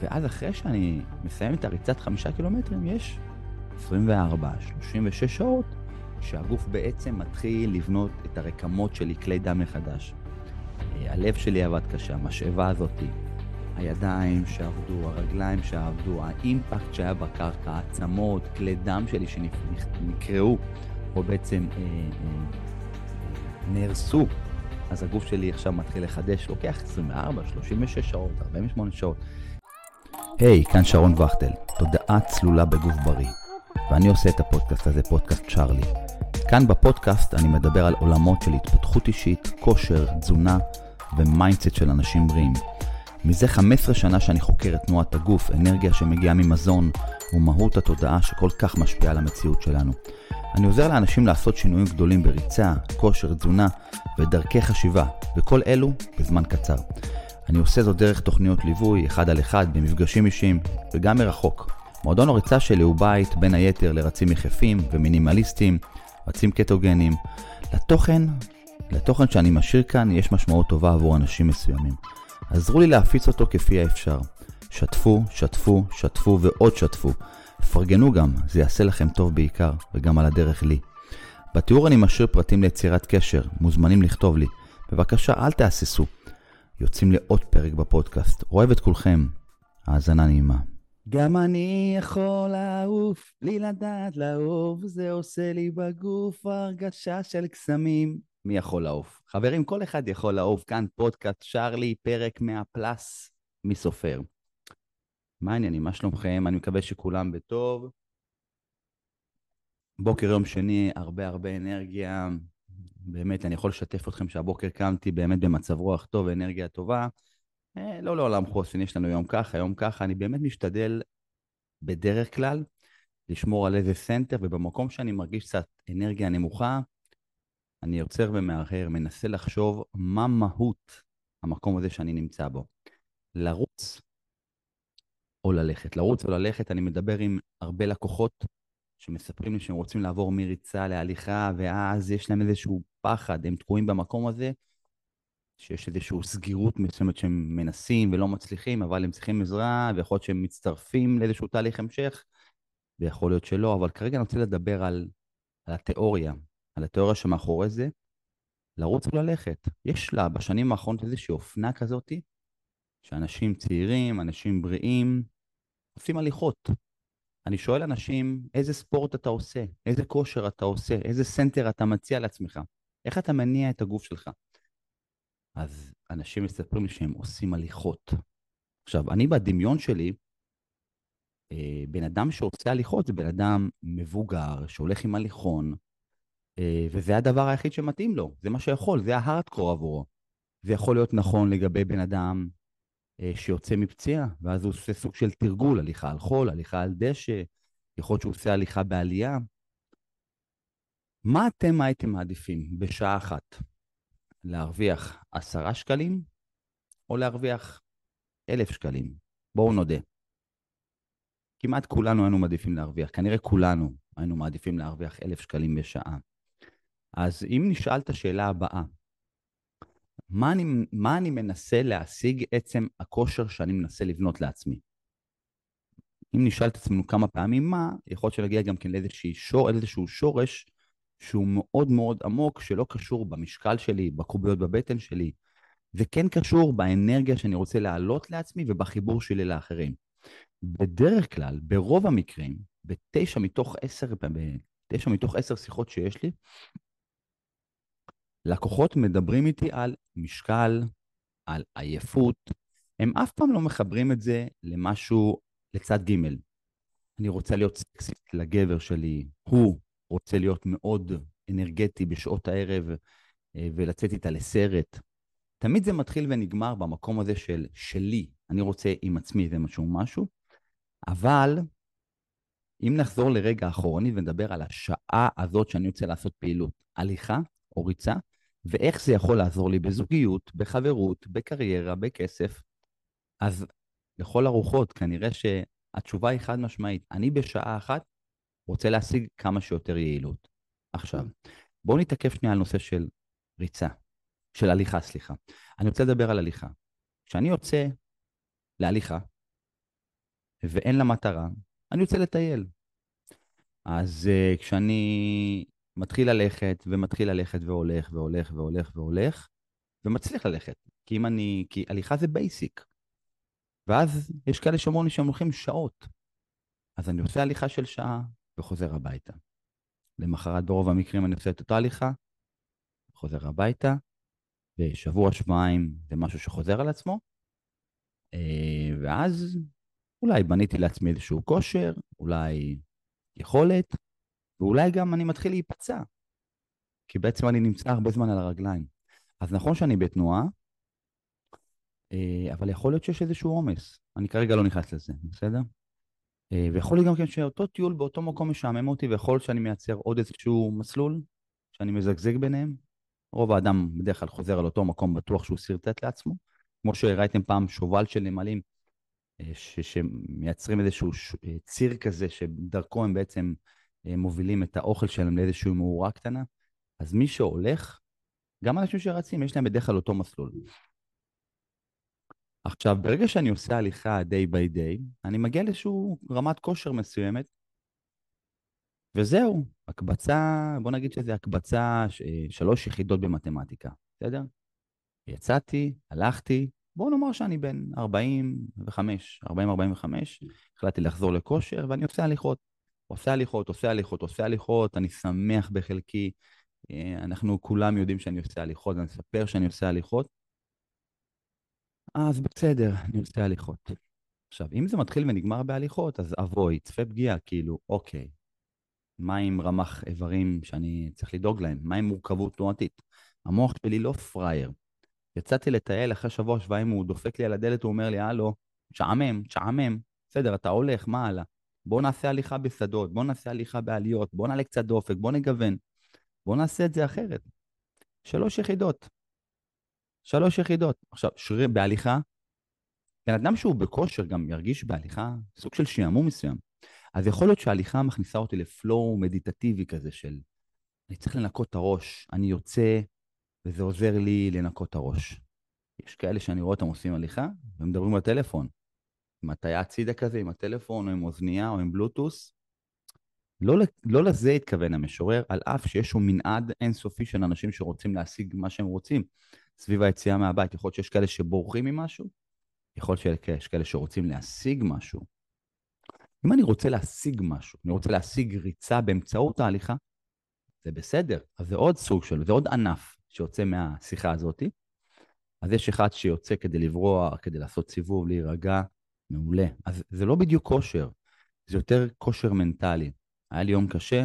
ואז אחרי שאני מסיים את הריצת חמישה קילומטרים, יש 24, 36 שעות שהגוף בעצם מתחיל לבנות את הרקמות שלי, כלי דם מחדש. אה, הלב שלי עבד קשה, המשאבה הזאתי, הידיים שעבדו, הרגליים שעבדו, האימפקט שהיה בקרקע, העצמות, כלי דם שלי שנקרעו, או בעצם אה, אה, נהרסו. אז הגוף שלי עכשיו מתחיל לחדש, לוקח 24, 36 שעות, 48 שעות. היי, hey, כאן שרון וכטל, תודעה צלולה בגוף בריא. ואני עושה את הפודקאסט הזה, פודקאסט צ'ארלי. כאן בפודקאסט אני מדבר על עולמות של התפתחות אישית, כושר, תזונה ו mindset של אנשים בריאים. מזה 15 שנה שאני חוקר את תנועת הגוף, אנרגיה שמגיעה ממזון ומהות התודעה שכל כך משפיעה על המציאות שלנו. אני עוזר לאנשים לעשות שינויים גדולים בריצה, כושר, תזונה ודרכי חשיבה, וכל אלו בזמן קצר. אני עושה זאת דרך תוכניות ליווי, אחד על אחד, במפגשים אישיים, וגם מרחוק. מועדון הריצה שלי הוא בית בין היתר לרצים יחפים ומינימליסטים, רצים קטוגנים. לתוכן, לתוכן שאני משאיר כאן יש משמעות טובה עבור אנשים מסוימים. עזרו לי להפיץ אותו כפי האפשר. שתפו, שתפו, שתפו ועוד שתפו. פרגנו גם, זה יעשה לכם טוב בעיקר, וגם על הדרך לי. בתיאור אני משאיר פרטים ליצירת קשר, מוזמנים לכתוב לי. בבקשה, אל תהססו. יוצאים לעוד פרק בפודקאסט. אוהב את כולכם. האזנה נעימה. גם אני יכול לעוף, בלי לדעת לעוף, זה עושה לי בגוף הרגשה של קסמים. מי יכול לעוף? חברים, כל אחד יכול לעוף. כאן פודקאסט שרלי, פרק 100 פלאס, מי סופר? מה העניינים? מה שלומכם? אני מקווה שכולם בטוב. בוקר יום שני, הרבה הרבה אנרגיה. באמת, אני יכול לשתף אתכם שהבוקר קמתי באמת במצב רוח טוב, אנרגיה טובה. אה, לא לעולם חוסן, יש לנו יום ככה, יום ככה. אני באמת משתדל בדרך כלל לשמור על איזה center, ובמקום שאני מרגיש קצת אנרגיה נמוכה, אני יוצר ומהרהר, מנסה לחשוב מה מהות המקום הזה שאני נמצא בו. לרוץ או ללכת. לרוץ או ללכת, אני מדבר עם הרבה לקוחות שמספרים לי שהם רוצים לעבור מריצה להליכה, ואז יש להם איזשהו פחד, הם תקועים במקום הזה, שיש איזושהי סגירות מסוימת שהם מנסים ולא מצליחים, אבל הם צריכים עזרה, ויכול להיות שהם מצטרפים לאיזשהו תהליך המשך, ויכול להיות שלא, אבל כרגע אני רוצה לדבר על, על התיאוריה, על התיאוריה שמאחורי זה, לרוץ וללכת. יש לה בשנים האחרונות איזושהי אופנה כזאתי, שאנשים צעירים, אנשים בריאים, עושים הליכות. אני שואל אנשים, איזה ספורט אתה עושה? איזה כושר אתה עושה? איזה center אתה מציע לעצמך? איך אתה מניע את הגוף שלך? אז אנשים מספרים לי שהם עושים הליכות. עכשיו, אני בדמיון שלי, אה, בן אדם שעושה הליכות זה בן אדם מבוגר, שהולך עם הליכון, אה, וזה הדבר היחיד שמתאים לו, זה מה שיכול, זה ההארדקור עבורו. זה יכול להיות נכון לגבי בן אדם שיוצא מפציעה, ואז הוא עושה סוג של תרגול, הליכה על חול, הליכה על דשא, יכול להיות שהוא עושה הליכה בעלייה. מה אתם הייתם מעדיפים בשעה אחת? להרוויח עשרה שקלים או להרוויח אלף שקלים? בואו נודה. כמעט כולנו היינו מעדיפים להרוויח, כנראה כולנו היינו מעדיפים להרוויח אלף שקלים בשעה. אז אם נשאל את השאלה הבאה, מה אני, מה אני מנסה להשיג עצם הכושר שאני מנסה לבנות לעצמי. אם נשאל את עצמנו כמה פעמים מה, יכול להיות שנגיע גם כן לאיזשהו שור, איזשהו שורש שהוא מאוד מאוד עמוק, שלא קשור במשקל שלי, בקוביות בבטן שלי, וכן קשור באנרגיה שאני רוצה להעלות לעצמי ובחיבור שלי לאחרים. בדרך כלל, ברוב המקרים, בתשע מתוך עשר, בתשע מתוך עשר שיחות שיש לי, לקוחות מדברים איתי על משקל, על עייפות, הם אף פעם לא מחברים את זה למשהו לצד ג'. אני רוצה להיות סקסית לגבר שלי, הוא רוצה להיות מאוד אנרגטי בשעות הערב אה, ולצאת איתה לסרט. תמיד זה מתחיל ונגמר במקום הזה של שלי, אני רוצה עם עצמי זה משהו משהו, אבל אם נחזור לרגע אחורנית ונדבר על השעה הזאת שאני רוצה לעשות פעילות, הליכה או ריצה, ואיך זה יכול לעזור לי בזוגיות, בחברות, בקריירה, בכסף. אז לכל הרוחות, כנראה שהתשובה היא חד משמעית. אני בשעה אחת רוצה להשיג כמה שיותר יעילות. עכשיו, בואו נתעכב שנייה על נושא של ריצה, של הליכה, סליחה. אני רוצה לדבר על הליכה. כשאני יוצא להליכה, ואין לה מטרה, אני יוצא לטייל. אז uh, כשאני מתחיל ללכת, ומתחיל ללכת והולך, והולך, והולך, והולך, ומצליח ללכת, כי אם אני, כי הליכה זה בייסיק. ואז יש כאלה שאומרים לי שהם הולכים שעות. אז אני עושה הליכה של שעה וחוזר הביתה. למחרת ברוב המקרים אני עושה את אותה הליכה, חוזר הביתה, ושבוע, שבועיים זה משהו שחוזר על עצמו, אה, ואז אולי בניתי לעצמי איזשהו כושר, אולי יכולת, ואולי גם אני מתחיל להיפצע, כי בעצם אני נמצא הרבה זמן על הרגליים. אז נכון שאני בתנועה, אה, אבל יכול להיות שיש איזשהו עומס. אני כרגע לא נכנס לזה, בסדר? אה, ויכול להיות גם כן שאותו טיול באותו מקום משעמם אותי, ויכול להיות שאני מייצר עוד איזשהו מסלול, שאני מזגזג ביניהם. רוב האדם בדרך כלל חוזר על אותו מקום בטוח שהוא שרטט לעצמו. כמו שראיתם פעם שובל של נמלים, אה, ש- שמייצרים איזשהו ש- ציר כזה, שדרכו הם בעצם מובילים את האוכל שלהם לאיזושהי מאורה קטנה. אז מי שהולך, גם אנשים שרצים, יש להם בדרך כלל אותו מסלול. עכשיו, ברגע שאני עושה הליכה day by day, אני מגיע לאיזושהי רמת כושר מסוימת, וזהו, הקבצה, בוא נגיד שזה הקבצה שלוש יחידות במתמטיקה, בסדר? יצאתי, הלכתי, בואו נאמר שאני בן 45, 40-45, החלטתי לחזור לכושר ואני עושה הליכות. עושה הליכות, עושה הליכות, עושה הליכות, אני שמח בחלקי, אה, אנחנו כולם יודעים שאני עושה הליכות, אני אספר שאני עושה הליכות, אז בסדר, אני עושה הליכות. עכשיו, אם זה מתחיל ונגמר בהליכות, אז אבוי, צפה פגיעה, כאילו, אוקיי, מה עם רמ"ח איברים שאני צריך לדאוג להם? מה עם מורכבות תנועתית? המוח שלי לא פראייר. יצאתי לטייל, אחרי שבוע, שבועיים הוא דופק לי על הדלת, הוא אומר לי, הלו, תשעמם, תשעמם, בסדר, אתה הולך, מה הלאה? בוא נעשה הליכה בשדות, בוא נעשה הליכה בעליות, בוא נעלה קצת דופק, בוא נגוון. בוא נעשה את זה אחרת. שלוש יחידות. שלוש יחידות. עכשיו, שריר בהליכה, בן אדם שהוא בכושר גם ירגיש בהליכה סוג של שעמום מסוים. אז יכול להיות שההליכה מכניסה אותי לפלואו מדיטטיבי כזה של אני צריך לנקות את הראש, אני יוצא וזה עוזר לי לנקות את הראש. יש כאלה שאני רואה אותם עושים הליכה ומדברים בטלפון. הטיה הצידה כזה, עם הטלפון או עם אוזנייה או עם בלוטוס. לא, לא לזה התכוון המשורר, על אף שיש לו מנעד אינסופי של אנשים שרוצים להשיג מה שהם רוצים סביב היציאה מהבית. יכול להיות שיש כאלה שבורחים ממשהו, יכול להיות שיש כאלה שרוצים להשיג משהו. אם אני רוצה להשיג משהו, אני רוצה להשיג ריצה באמצעות ההליכה, זה בסדר. אז זה עוד סוג של, זה עוד ענף שיוצא מהשיחה הזאת. אז יש אחד שיוצא כדי לברוח, כדי לעשות סיבוב, להירגע, מעולה. אז זה לא בדיוק כושר, זה יותר כושר מנטלי. היה לי יום קשה,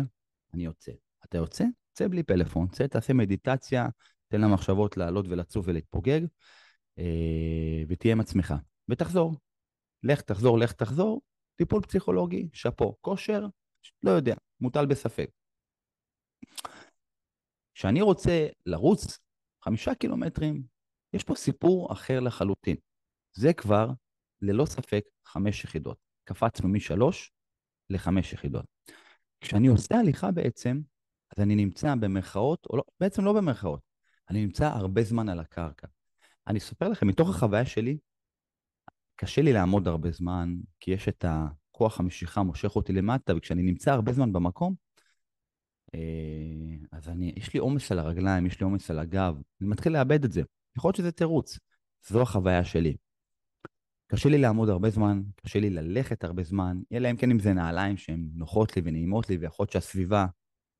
אני יוצא. אתה יוצא? צא בלי פלאפון, צא, תעשה מדיטציה, תן למחשבות לעלות ולצוף ולהתפוגג, אה, ותהיה עם עצמך. ותחזור. לך תחזור, לך תחזור, טיפול פסיכולוגי, שאפו. כושר, לא יודע, מוטל בספק. כשאני רוצה לרוץ חמישה קילומטרים, יש פה סיפור אחר לחלוטין. זה כבר, ללא ספק, חמש יחידות. קפצנו משלוש לחמש יחידות. כשאני עושה הליכה בעצם, אז אני נמצא במרכאות, או לא, בעצם לא במרכאות, אני נמצא הרבה זמן על הקרקע. אני אספר לכם, מתוך החוויה שלי, קשה לי לעמוד הרבה זמן, כי יש את הכוח המשיכה מושך אותי למטה, וכשאני נמצא הרבה זמן במקום, אה, אז אני, יש לי עומס על הרגליים, יש לי עומס על הגב, אני מתחיל לאבד את זה. יכול להיות שזה תירוץ, זו החוויה שלי. קשה לי לעמוד הרבה זמן, קשה לי ללכת הרבה זמן, אלא אם כן אם זה נעליים שהן נוחות לי ונעימות לי, ויכול להיות שהסביבה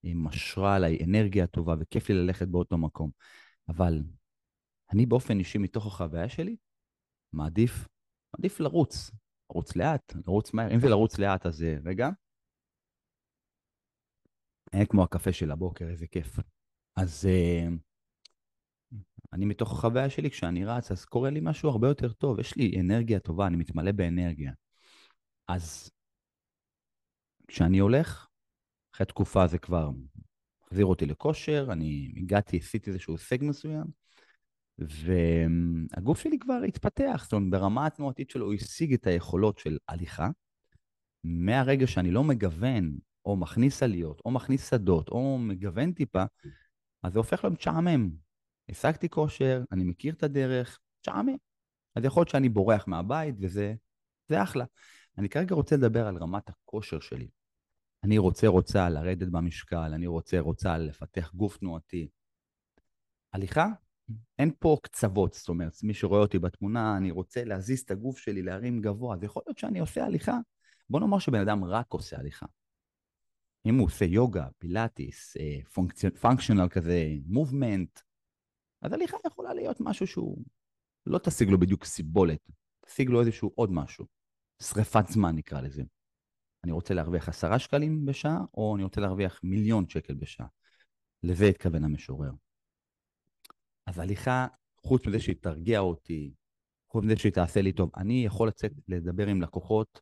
משרה עליי אנרגיה טובה וכיף לי ללכת באותו מקום. אבל אני באופן אישי, מתוך החוויה שלי, מעדיף, מעדיף לרוץ. לרוץ לאט, לרוץ מהר. אם זה לרוץ לאט, אז רגע. אין כמו הקפה של הבוקר, איזה כיף. אז אני מתוך החוויה שלי, כשאני רץ, אז קורה לי משהו הרבה יותר טוב. יש לי אנרגיה טובה, אני מתמלא באנרגיה. אז כשאני הולך, אחרי תקופה זה כבר מחזיר אותי לכושר, אני הגעתי, עשיתי איזשהו הישג מסוים, והגוף שלי כבר התפתח, זאת אומרת, ברמה התנועתית שלו הוא השיג את היכולות של הליכה. מהרגע שאני לא מגוון, או מכניס עליות, או מכניס שדות, או מגוון טיפה, אז זה הופך להיות משעמם. השגתי כושר, אני מכיר את הדרך, משעמם. אז יכול להיות שאני בורח מהבית, וזה אחלה. אני כרגע רוצה לדבר על רמת הכושר שלי. אני רוצה, רוצה לרדת במשקל, אני רוצה, רוצה לפתח גוף תנועתי. הליכה, אין פה קצוות, זאת אומרת, מי שרואה אותי בתמונה, אני רוצה להזיז את הגוף שלי, להרים גבוה, אז יכול להיות שאני עושה הליכה. בוא נאמר שבן אדם רק עושה הליכה. אם הוא עושה יוגה, פילאטיס, פונקציונל כזה, מובמנט, אז הליכה יכולה להיות משהו שהוא, לא תשיג לו בדיוק סיבולת, תשיג לו איזשהו עוד משהו. שריפת זמן נקרא לזה. אני רוצה להרוויח עשרה שקלים בשעה, או אני רוצה להרוויח מיליון שקל בשעה. לזה התכוון המשורר. אז הליכה, חוץ מזה שהיא תרגיע אותי, חוץ מזה שהיא תעשה לי טוב, אני יכול לצאת לדבר עם לקוחות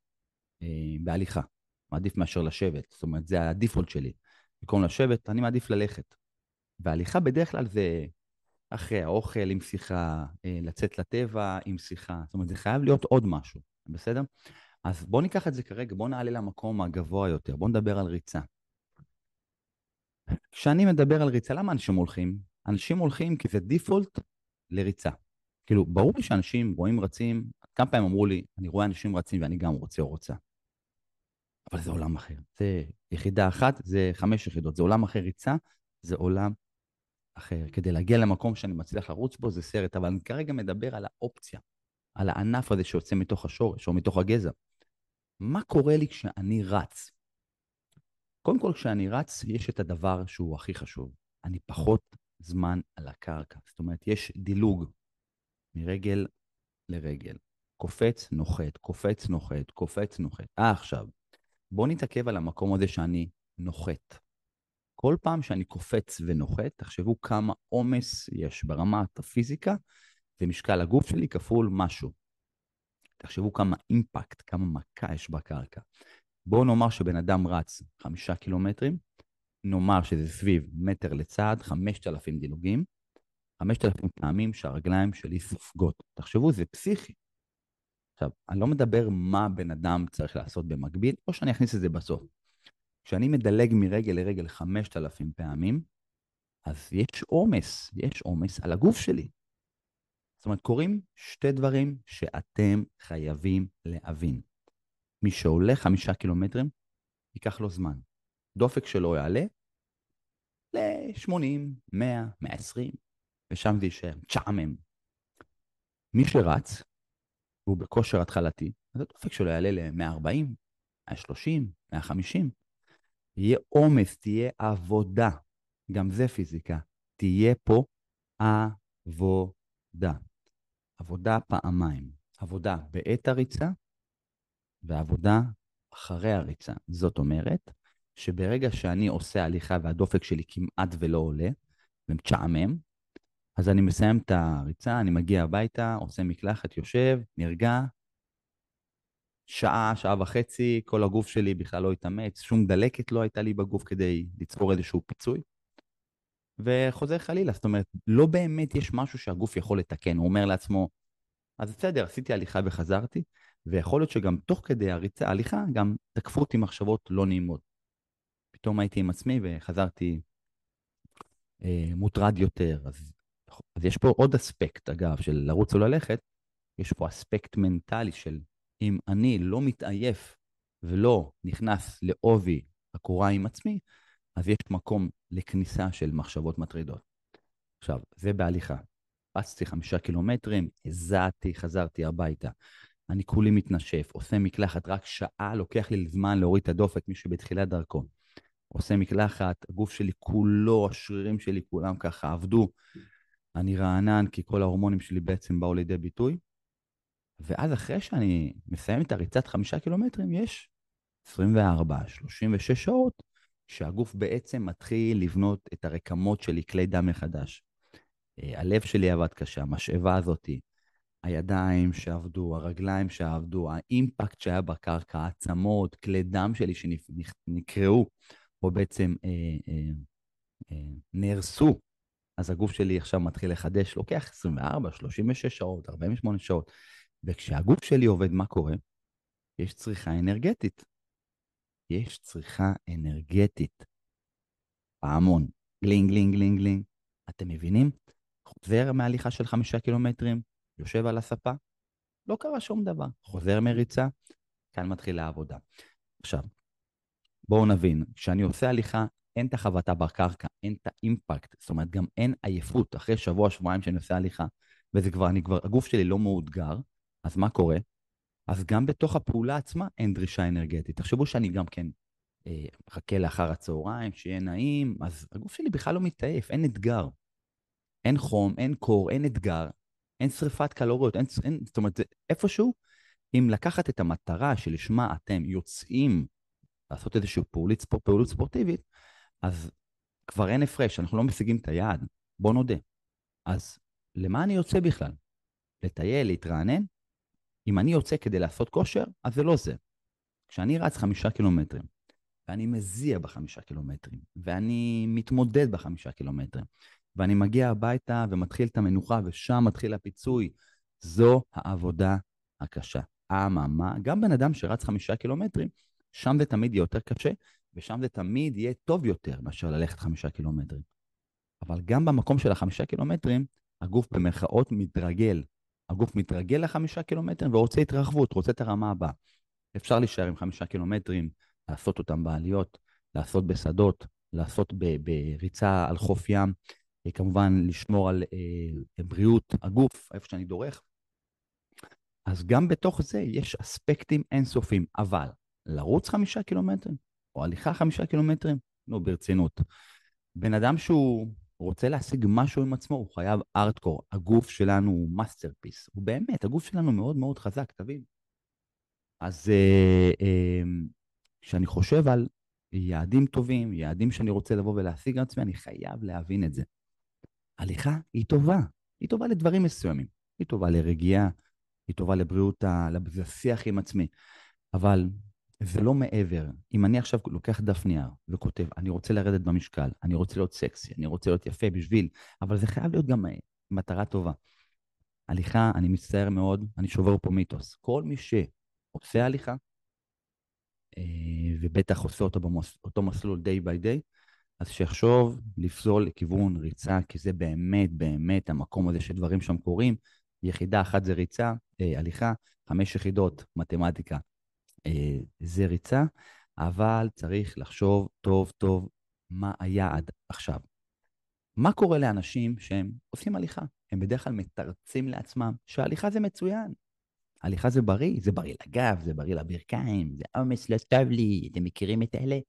אה, בהליכה. מעדיף מאשר לשבת, זאת אומרת, זה הדיפולט שלי. במקום לשבת, אני מעדיף ללכת. והליכה בדרך כלל זה אחרי האוכל עם שיחה, אה, לצאת לטבע עם שיחה, זאת אומרת, זה חייב להיות עוד משהו, בסדר? אז בואו ניקח את זה כרגע, בואו נעלה למקום הגבוה יותר, בואו נדבר על ריצה. כשאני מדבר על ריצה, למה אנשים הולכים? אנשים הולכים כי זה דיפולט לריצה. כאילו, ברור לי שאנשים רואים רצים, כמה פעמים אמרו לי, אני רואה אנשים רצים ואני גם רוצה או רוצה. אבל זה עולם אחר. זה יחידה אחת, זה חמש יחידות. זה עולם אחר ריצה, זה עולם אחר. כדי להגיע למקום שאני מצליח לרוץ בו, זה סרט. אבל אני כרגע מדבר על האופציה, על הענף הזה שיוצא מתוך השורש או מתוך הגזע. מה קורה לי כשאני רץ? קודם כל, כשאני רץ, יש את הדבר שהוא הכי חשוב. אני פחות זמן על הקרקע. זאת אומרת, יש דילוג מרגל לרגל. קופץ, נוחת, קופץ, נוחת, קופץ, נוחת. אה, עכשיו, בואו נתעכב על המקום הזה שאני נוחת. כל פעם שאני קופץ ונוחת, תחשבו כמה עומס יש ברמת הפיזיקה ומשקל הגוף שלי כפול משהו. תחשבו כמה אימפקט, כמה מכה יש בקרקע. בואו נאמר שבן אדם רץ חמישה קילומטרים, נאמר שזה סביב מטר לצעד, חמשת אלפים דילוגים, חמשת אלפים פעמים שהרגליים שלי סופגות. תחשבו, זה פסיכי. עכשיו, אני לא מדבר מה בן אדם צריך לעשות במקביל, או שאני אכניס את זה בסוף. כשאני מדלג מרגל לרגל 5,000 פעמים, אז יש עומס, יש עומס על הגוף שלי. זאת אומרת, קורים שתי דברים שאתם חייבים להבין. מי שהולך חמישה קילומטרים, ייקח לו זמן. דופק שלו יעלה ל-80, 100, 120, ושם זה יישאר, צ'עמם. מי שרץ, והוא בכושר התחלתי, אז הדופק שלו יעלה ל-140, 130, 150. יהיה עומס, תהיה עבודה. גם זה פיזיקה. תהיה פה עבודה. עבודה פעמיים. עבודה בעת הריצה ועבודה אחרי הריצה. זאת אומרת, שברגע שאני עושה הליכה והדופק שלי כמעט ולא עולה, ומצ'עמם, אז אני מסיים את הריצה, אני מגיע הביתה, עושה מקלחת, יושב, נרגע, שעה, שעה וחצי, כל הגוף שלי בכלל לא התאמץ, שום דלקת לא הייתה לי בגוף כדי ליצור איזשהו פיצוי. וחוזר חלילה, זאת אומרת, לא באמת יש משהו שהגוף יכול לתקן. הוא אומר לעצמו, אז בסדר, עשיתי הליכה וחזרתי, ויכול להיות שגם תוך כדי הריצה, הליכה, גם תקפו אותי מחשבות לא נעימות. פתאום הייתי עם עצמי וחזרתי אה, מוטרד יותר. אז, אז יש פה עוד אספקט, אגב, של לרוץ או ללכת, יש פה אספקט מנטלי של אם אני לא מתעייף ולא נכנס לעובי הקורה עם עצמי, אז יש מקום לכניסה של מחשבות מטרידות. עכשיו, זה בהליכה. רצתי חמישה קילומטרים, הזעתי, חזרתי הביתה. אני כולי מתנשף, עושה מקלחת, רק שעה לוקח לי זמן להוריד את הדופק, מישהו בתחילת דרכו. עושה מקלחת, הגוף שלי כולו, השרירים שלי כולם ככה עבדו. אני רענן כי כל ההורמונים שלי בעצם באו לידי ביטוי. ואז אחרי שאני מסיים את הריצת חמישה קילומטרים, יש 24, 36 שעות שהגוף בעצם מתחיל לבנות את הרקמות שלי, כלי דם מחדש. אה, הלב שלי עבד קשה, המשאבה הזאתי, הידיים שעבדו, הרגליים שעבדו, האימפקט שהיה בקרקע, העצמות, כלי דם שלי שנקרעו, או בעצם אה, אה, אה, נהרסו, אז הגוף שלי עכשיו מתחיל לחדש, לוקח 24, 36 שעות, 48 שעות. וכשהגוף שלי עובד, מה קורה? יש צריכה אנרגטית. יש צריכה אנרגטית. פעמון, גלינג, גלינג, גלינג, גלינג. אתם מבינים? חוזר מהליכה של חמישה קילומטרים, יושב על הספה, לא קרה שום דבר. חוזר מריצה, כאן מתחילה העבודה. עכשיו, בואו נבין, כשאני עושה הליכה, אין את החבטה בקרקע, אין את ה impact, זאת אומרת, גם אין עייפות אחרי שבוע, שבועיים שאני עושה הליכה, וזה כבר, אני כבר, הגוף שלי לא מאותגר, אז מה קורה? אז גם בתוך הפעולה עצמה אין דרישה אנרגטית. תחשבו שאני גם כן אה, מחכה לאחר הצהריים, שיהיה נעים, אז הגוף שלי בכלל לא מתעייף, אין אתגר. אין חום, אין קור, אין אתגר, אין שריפת קלוריות, אין, אין, זאת אומרת, איפשהו, אם לקחת את המטרה שלשמה אתם יוצאים לעשות איזושהי פעולית, פעולות ספורטיבית, אז כבר אין הפרש, אנחנו לא משיגים את היעד, בוא נודה. אז למה אני יוצא בכלל? לטייל, להתרענן? אם אני יוצא כדי לעשות כושר, אז זה לא זה. כשאני רץ חמישה קילומטרים, ואני מזיע בחמישה קילומטרים, ואני מתמודד בחמישה קילומטרים, ואני מגיע הביתה ומתחיל את המנוחה, ושם מתחיל הפיצוי, זו העבודה הקשה. אממה, גם בן אדם שרץ חמישה קילומטרים, שם זה תמיד יהיה יותר קשה, ושם זה תמיד יהיה טוב יותר מאשר ללכת חמישה קילומטרים. אבל גם במקום של החמישה קילומטרים, הגוף במרכאות מתרגל. הגוף מתרגל לחמישה קילומטרים ורוצה התרחבות, רוצה את הרמה הבאה. אפשר להישאר עם חמישה קילומטרים, לעשות אותם בעליות, לעשות בשדות, לעשות בריצה על חוף ים, אה, כמובן לשמור על אה, בריאות הגוף, איפה שאני דורך. אז גם בתוך זה יש אספקטים אינסופיים, אבל לרוץ חמישה קילומטרים, או הליכה חמישה קילומטרים, נו, ברצינות. בן אדם שהוא רוצה להשיג משהו עם עצמו, הוא חייב ארטקור. הגוף שלנו הוא masterpiece. הוא באמת, הגוף שלנו מאוד מאוד חזק, תבין. אז אה, אה, כשאני חושב על יעדים טובים, יעדים שאני רוצה לבוא ולהשיג עצמי, אני חייב להבין את זה. הליכה היא טובה, היא טובה לדברים מסוימים. היא טובה לרגיעה, היא טובה לבריאות, לשיח עם עצמי. אבל זה לא מעבר. אם אני עכשיו לוקח דף נייר וכותב, אני רוצה לרדת במשקל, אני רוצה להיות סקסי, אני רוצה להיות יפה בשביל, אבל זה חייב להיות גם אה, מטרה טובה. הליכה, אני מצטער מאוד, אני שובר פה מיתוס. כל מי שעושה הליכה, אה, ובטח עושה אותו באותו מסלול day by day, אז שיחשוב לפסול לכיוון ריצה, כי זה באמת באמת המקום הזה שדברים שם קורים. יחידה אחת זה ריצה, אה, הליכה, חמש יחידות מתמטיקה זה ריצה, אבל צריך לחשוב טוב טוב מה היעד עכשיו. מה קורה לאנשים שהם עושים הליכה? הם בדרך כלל מתרצים לעצמם שההליכה זה מצוין. הליכה זה בריא, זה בריא לגב, זה בריא לברכיים, זה עומס לא טוב לי, אתם מכירים את אלה?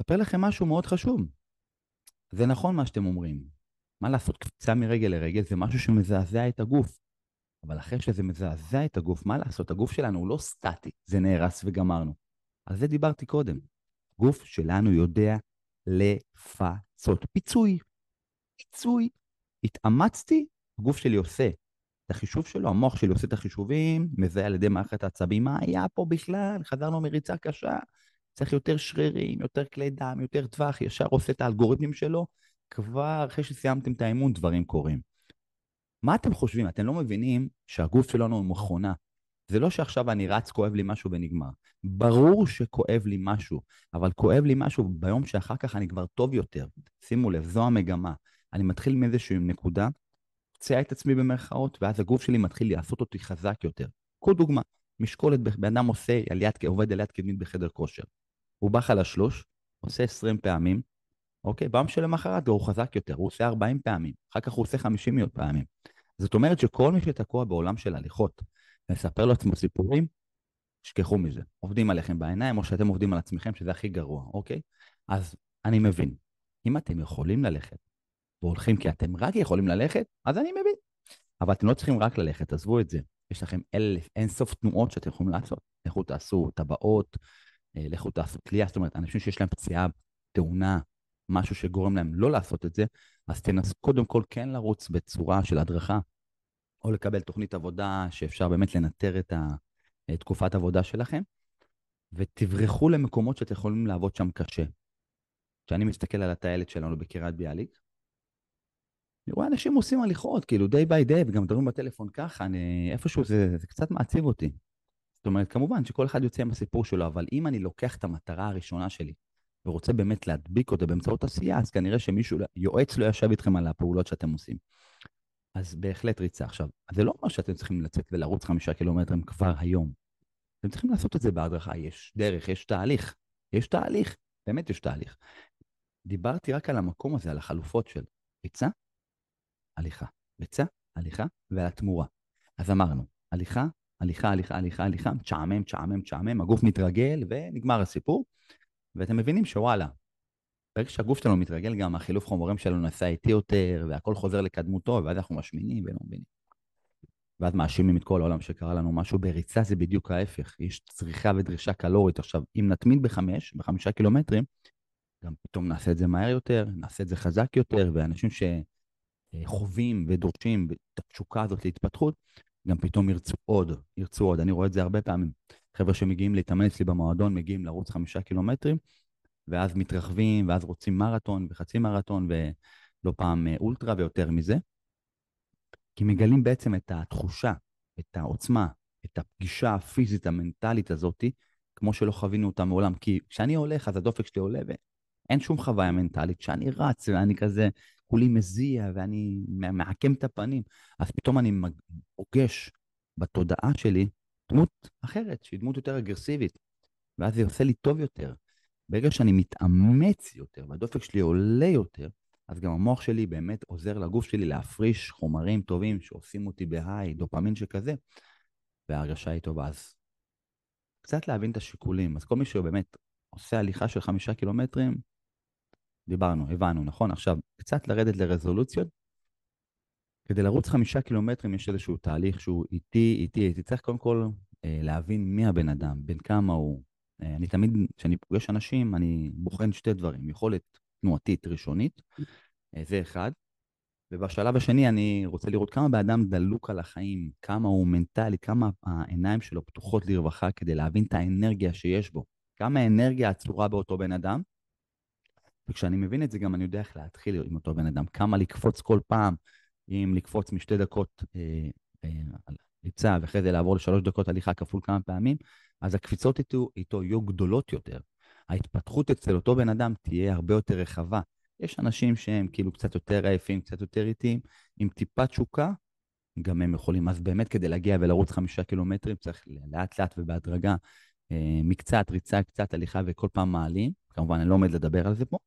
אספר לכם משהו מאוד חשוב. זה נכון מה שאתם אומרים. מה לעשות, קפיצה מרגל לרגל זה משהו שמזעזע את הגוף. אבל אחרי שזה מזעזע את הגוף, מה לעשות? הגוף שלנו הוא לא סטטי, זה נהרס וגמרנו. על זה דיברתי קודם. גוף שלנו יודע לפצות. פיצוי. פיצוי. התאמצתי, הגוף שלי עושה את החישוב שלו, המוח שלי עושה את החישובים, מזהה על ידי מערכת העצבים, מה היה פה בכלל? חזרנו מריצה קשה, צריך יותר שרירים, יותר כלי דם, יותר טווח, ישר עושה את האלגוריתמים שלו, כבר אחרי שסיימתם את האימון, דברים קורים. מה אתם חושבים? אתם לא מבינים שהגוף שלנו הוא מכונה. זה לא שעכשיו אני רץ, כואב לי משהו ונגמר. ברור שכואב לי משהו, אבל כואב לי משהו ביום שאחר כך אני כבר טוב יותר. שימו לב, זו המגמה. אני מתחיל מאיזושהי נקודה, פוצע את עצמי במרכאות, ואז הגוף שלי מתחיל לעשות אותי חזק יותר. קחו דוגמה, משקולת, בן אדם עושה עליית, עובד עליית קדמית בחדר כושר. הוא בא חלשלוש, עושה 20 פעמים, אוקיי? ביום שלמחרת הוא חזק יותר, הוא עושה 40 פעמים, אחר כך הוא עושה 50 פעמים. זאת אומרת שכל מי שתקוע בעולם של הליכות ומספר לעצמו סיפורים, שכחו מזה. עובדים עליכם בעיניים, או שאתם עובדים על עצמכם, שזה הכי גרוע, אוקיי? אז אני מבין. אם אתם יכולים ללכת, והולכים כי אתם רק יכולים ללכת, אז אני מבין. אבל אתם לא צריכים רק ללכת, עזבו את זה. יש לכם אלף, אין סוף תנועות שאתם יכולים לעשות. לכו תעשו טבעות, אה, לכו תעשו תלייה, זאת אומרת, אנשים שיש להם פציעה, תאונה, משהו שגורם להם לא לעשות את זה, אז תנסו קודם כל כן לרוץ בצורה של הדרכה, או לקבל תוכנית עבודה שאפשר באמת לנטר את, תקופת עבודה שלכם, ותברחו למקומות שאתם יכולים לעבוד שם קשה. כשאני מסתכל על הטיילת שלנו בקריית ביאליק, אני רואה אנשים עושים הליכות, כאילו day by day, וגם מדברים בטלפון ככה, אני, איפשהו זה, זה קצת מעציב אותי. זאת אומרת, כמובן שכל אחד יוצא עם הסיפור שלו, אבל אם אני לוקח את המטרה הראשונה שלי, ורוצה באמת להדביק אותה באמצעות עשייה, אז כנראה שמישהו, יועץ לא ישב איתכם על הפעולות שאתם עושים. אז בהחלט ריצה. עכשיו, זה לא אומר שאתם צריכים לצאת ולרוץ חמישה קילומטרים כבר היום. אתם צריכים לעשות את זה בהדרכה, יש דרך, יש תהליך, יש תהליך, באמת יש תהליך. דיברתי רק על המקום הזה, על החלופות של ריצה, הליכה, ריצה, הליכה ועל התמורה. אז אמרנו, הליכה, הליכה, הליכה, הליכה, הליכה, תשעמם, תשעמם, תשעמם, הגוף מתרגל ונגמר הסיפור. ואתם מבינים שוואלה, ברגע שהגוף שלנו מתרגל, גם החילוף חומרים שלנו נעשה איטי יותר, והכל חוזר לקדמותו, ואז אנחנו משמינים ולא מבינים. ואז מאשימים את כל העולם שקרה לנו משהו. בריצה זה בדיוק ההפך, יש צריכה ודרישה קלורית. עכשיו, אם נתמיד בחמש, בחמישה קילומטרים, גם פתאום נעשה את זה מהר יותר, נעשה את זה חזק יותר, ואנשים שחווים ודורשים את התשוקה הזאת להתפתחות, גם פתאום ירצו עוד, ירצו עוד. אני רואה את זה הרבה פעמים. חבר'ה שמגיעים להתאמן אצלי במועדון, מגיעים לרוץ חמישה קילומטרים, ואז מתרחבים, ואז רוצים מרתון וחצי מרתון, ולא פעם אה, אולטרה ויותר מזה. כי מגלים בעצם את התחושה, את העוצמה, את הפגישה הפיזית המנטלית הזאתי, כמו שלא חווינו אותה מעולם. כי כשאני הולך, אז הדופק שלי עולה, ואין שום חוויה מנטלית. כשאני רץ ואני כזה, כולי מזיע ואני מעקם את הפנים, אז פתאום אני פוגש בתודעה שלי דמות אחרת, שהיא דמות יותר אגרסיבית, ואז זה עושה לי טוב יותר. ברגע שאני מתאמץ יותר והדופק שלי עולה יותר, אז גם המוח שלי באמת עוזר לגוף שלי להפריש חומרים טובים שעושים אותי בהיי, דופמין שכזה, וההרגשה היא טובה. אז קצת להבין את השיקולים. אז כל מי שבאמת עושה הליכה של חמישה קילומטרים, דיברנו, הבנו, נכון? עכשיו, קצת לרדת לרזולוציות. כדי לרוץ חמישה קילומטרים יש איזשהו תהליך שהוא איטי, איטי, איטי. צריך קודם כל אה, להבין מי הבן אדם, בין כמה הוא. אה, אני תמיד, כשאני פוגש אנשים, אני בוחן שתי דברים. יכולת תנועתית ראשונית, אה, זה אחד. ובשלב השני אני רוצה לראות כמה בן אדם דלוק על החיים, כמה הוא מנטלי, כמה העיניים שלו פתוחות לרווחה כדי להבין את האנרגיה שיש בו. כמה אנרגיה עצורה באותו בן אדם. וכשאני מבין את זה גם אני יודע איך להתחיל עם אותו בן אדם. כמה לקפוץ כל פעם, אם לקפוץ משתי דקות אה, אה, ריצה ואחרי זה לעבור לשלוש דקות הליכה כפול כמה פעמים, אז הקפיצות איתו, איתו יהיו גדולות יותר. ההתפתחות אצל אותו בן אדם תהיה הרבה יותר רחבה. יש אנשים שהם כאילו קצת יותר עייפים, קצת יותר איטיים, עם טיפה תשוקה, גם הם יכולים. אז באמת כדי להגיע ולרוץ חמישה קילומטרים צריך לאט לאט ובהדרגה, אה, מקצת ריצה, קצת הליכה וכל פעם מעלים. כמובן, אני לא עומד לדבר על זה פה.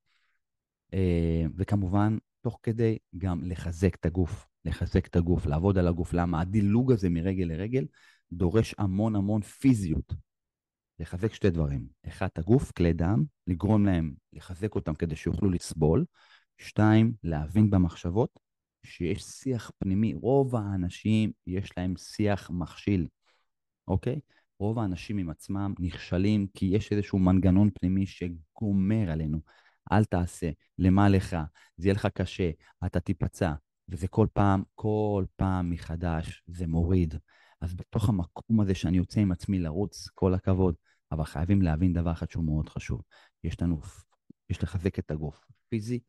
אה, וכמובן, תוך כדי גם לחזק את הגוף, לחזק את הגוף, לעבוד על הגוף. למה? הדילוג הזה מרגל לרגל דורש המון המון פיזיות. לחזק שתי דברים. אחד, את הגוף, כלי דם, לגרום להם לחזק אותם כדי שיוכלו לסבול. שתיים, להבין במחשבות שיש שיח פנימי. רוב האנשים יש להם שיח מכשיל, אוקיי? רוב האנשים עם עצמם נכשלים כי יש איזשהו מנגנון פנימי שגומר עלינו. אל תעשה, למה לך, זה יהיה לך קשה, אתה תיפצע. וזה כל פעם, כל פעם מחדש, זה מוריד. אז בתוך המקום הזה שאני יוצא עם עצמי לרוץ, כל הכבוד, אבל חייבים להבין דבר אחד שהוא מאוד חשוב. יש לנו, יש לחזק את הגוף. פיזי,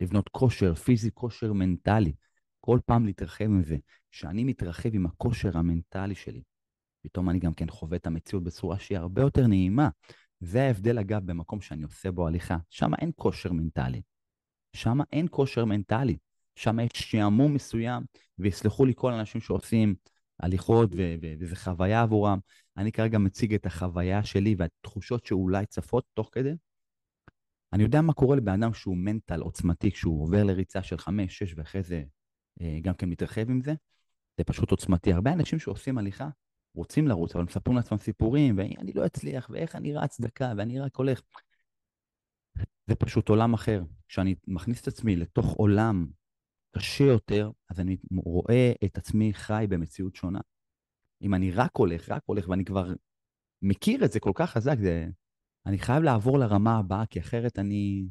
לבנות כושר, פיזי, כושר מנטלי. כל פעם להתרחב עם זה. כשאני מתרחב עם הכושר המנטלי שלי, פתאום אני גם כן חווה את המציאות בצורה שהיא הרבה יותר נעימה. זה ההבדל, אגב, במקום שאני עושה בו הליכה. שם אין כושר מנטלי. שם אין כושר מנטלי. שם יש שעמום מסוים, ויסלחו לי כל האנשים שעושים הליכות, וזו חוויה עבורם. אני כרגע מציג את החוויה שלי והתחושות שאולי צפות תוך כדי. אני יודע מה קורה לבן אדם שהוא מנטל עוצמתי, כשהוא עובר לריצה של חמש, שש, ואחרי זה אה, גם כן מתרחב עם זה. זה פשוט עוצמתי. הרבה אנשים שעושים הליכה, רוצים לרוץ, אבל מספרים לעצמם סיפורים, ואני לא אצליח, ואיך אני רץ דקה, ואני רק הולך. זה פשוט עולם אחר. כשאני מכניס את עצמי לתוך עולם קשה יותר, אז אני רואה את עצמי חי במציאות שונה. אם אני רק הולך, רק הולך, ואני כבר מכיר את זה כל כך חזק, זה... אני חייב לעבור לרמה הבאה, כי אחרת אני,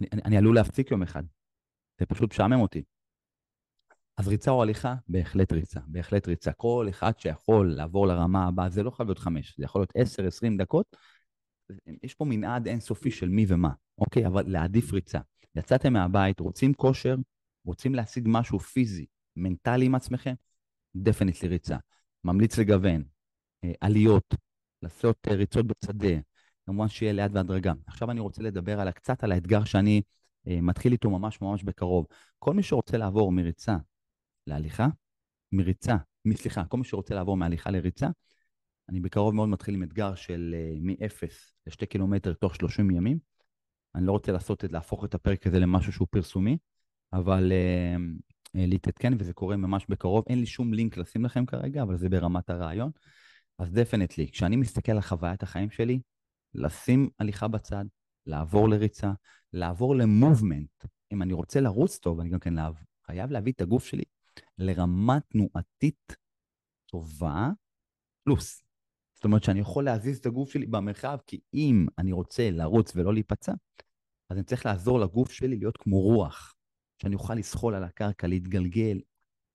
אני, אני, אני עלול להפסיק יום אחד. זה פשוט משעמם אותי. אז ריצה או הליכה? בהחלט ריצה, בהחלט ריצה. כל אחד שיכול לעבור לרמה הבאה, זה לא חייב להיות חמש, זה יכול להיות עשר, עשרים דקות. יש פה מנעד אינסופי של מי ומה, אוקיי? אבל להעדיף ריצה. יצאתם מהבית, רוצים כושר, רוצים להשיג משהו פיזי, מנטלי עם עצמכם, דפניטלי ריצה. ממליץ לגוון, אה, עליות, לעשות אה, ריצות בשדה, כמובן שיהיה לאט בהדרגה. עכשיו אני רוצה לדבר על, קצת על האתגר שאני אה, מתחיל איתו ממש ממש בקרוב. כל מי שרוצה לעבור מריצה להליכה, מריצה, סליחה, כל מי שרוצה לעבור מהליכה לריצה, אני בקרוב מאוד מתחיל עם אתגר של uh, מ-0 ל-2 קילומטר תוך 30 ימים. אני לא רוצה לעשות את, להפוך את הפרק הזה למשהו שהוא פרסומי, אבל אה, אה, להתעדכן, וזה קורה ממש בקרוב. אין לי שום לינק לשים לכם כרגע, אבל זה ברמת הרעיון. אז definitely, כשאני מסתכל על חוויית החיים שלי, לשים הליכה בצד, לעבור לריצה, לעבור ל movement. אם אני רוצה לרוץ טוב, אני גם כן חייב להביא את הגוף שלי לרמה תנועתית טובה, פלוס. זאת אומרת שאני יכול להזיז את הגוף שלי במרחב, כי אם אני רוצה לרוץ ולא להיפצע, אז אני צריך לעזור לגוף שלי להיות כמו רוח, שאני אוכל לזחול על הקרקע, להתגלגל.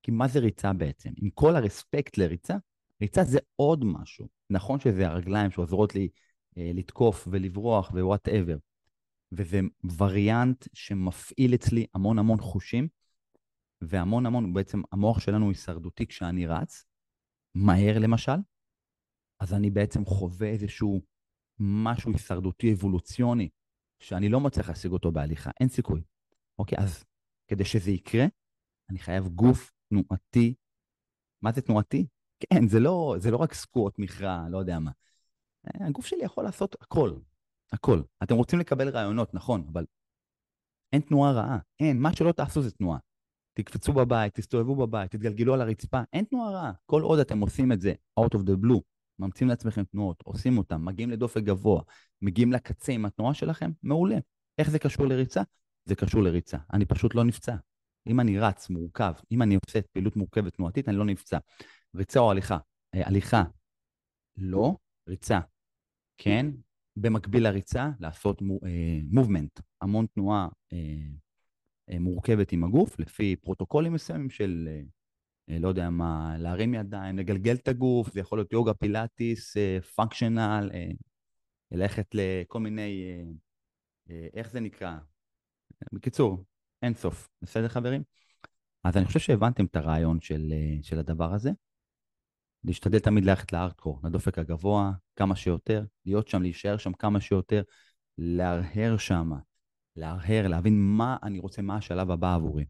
כי מה זה ריצה בעצם? עם כל ה respect לריצה, ריצה זה עוד משהו. נכון שזה הרגליים שעוזרות לי אה, לתקוף ולברוח ו whatever, וזה וריאנט שמפעיל אצלי המון המון חושים, והמון המון, בעצם המוח שלנו הישרדותי כשאני רץ, מהר למשל, אז אני בעצם חווה איזשהו משהו הישרדותי אבולוציוני, שאני לא מצליח להשיג אותו בהליכה, אין סיכוי. אוקיי, אז כדי שזה יקרה, אני חייב גוף תנועתי. מה זה תנועתי? כן, זה לא, זה לא רק סקוט, מכרע, לא יודע מה. אה, הגוף שלי יכול לעשות הכל, הכל. אתם רוצים לקבל רעיונות, נכון, אבל אין תנועה רעה, אין, מה שלא תעשו זה תנועה. תקפצו בבית, תסתובבו בבית, תתגלגלו על הרצפה, אין תנועה רעה. כל עוד אתם עושים את זה out of the blue, ממציאים לעצמכם תנועות, עושים אותם, מגיעים לדופק גבוה, מגיעים לקצה עם התנועה שלכם, מעולה. איך זה קשור לריצה? זה קשור לריצה. אני פשוט לא נפצע. אם אני רץ מורכב, אם אני עושה פעילות מורכבת תנועתית, אני לא נפצע. ריצה או הליכה? אה, הליכה, לא. ריצה, כן. במקביל לריצה, לעשות מובמנט, uh, המון תנועה uh, מורכבת עם הגוף, לפי פרוטוקולים מסוימים של, uh, לא יודע מה, להרים ידיים, לגלגל את הגוף, זה יכול להיות יוגה, פילאטיס, פונקשיונל, uh, ללכת לכל מיני, איך זה נקרא? בקיצור, אין סוף. בסדר, חברים? אז אני חושב שהבנתם את הרעיון של, של הדבר הזה. להשתדל תמיד ללכת לארדקור, לדופק הגבוה, כמה שיותר, להיות שם, להישאר שם כמה שיותר, להרהר שם, להרהר, להבין מה אני רוצה, מה השלב הבא עבורי.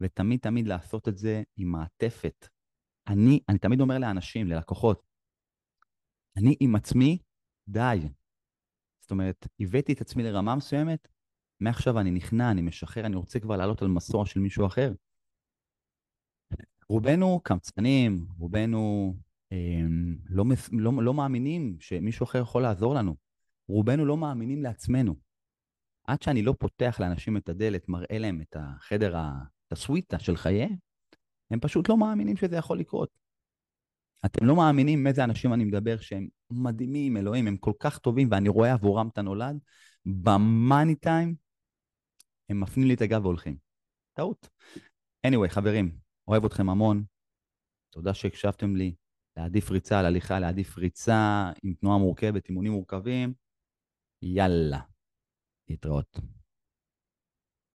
ותמיד תמיד לעשות את זה עם מעטפת. אני, אני תמיד אומר לאנשים, ללקוחות, אני עם עצמי, די. זאת אומרת, הבאתי את עצמי לרמה מסוימת, מעכשיו אני נכנע, אני משחרר, אני רוצה כבר לעלות על מסוע של מישהו אחר. רובנו קמצנים, רובנו אה, לא, לא, לא מאמינים שמישהו אחר יכול לעזור לנו. רובנו לא מאמינים לעצמנו. עד שאני לא פותח לאנשים את הדלת, מראה להם את החדר, את הסוויטה של חייהם, הם פשוט לא מאמינים שזה יכול לקרות. אתם לא מאמינים מאיזה אנשים אני מדבר שהם מדהימים, אלוהים, הם כל כך טובים, ואני רואה עבורם את הנולד, במאני טיים, הם מפנים לי את הגב והולכים. טעות. anyway, חברים, אוהב אתכם המון. תודה שהקשבתם לי. להעדיף ריצה על הליכה, להעדיף ריצה עם תנועה מורכבת, אימונים מורכבים. יאללה, להתראות.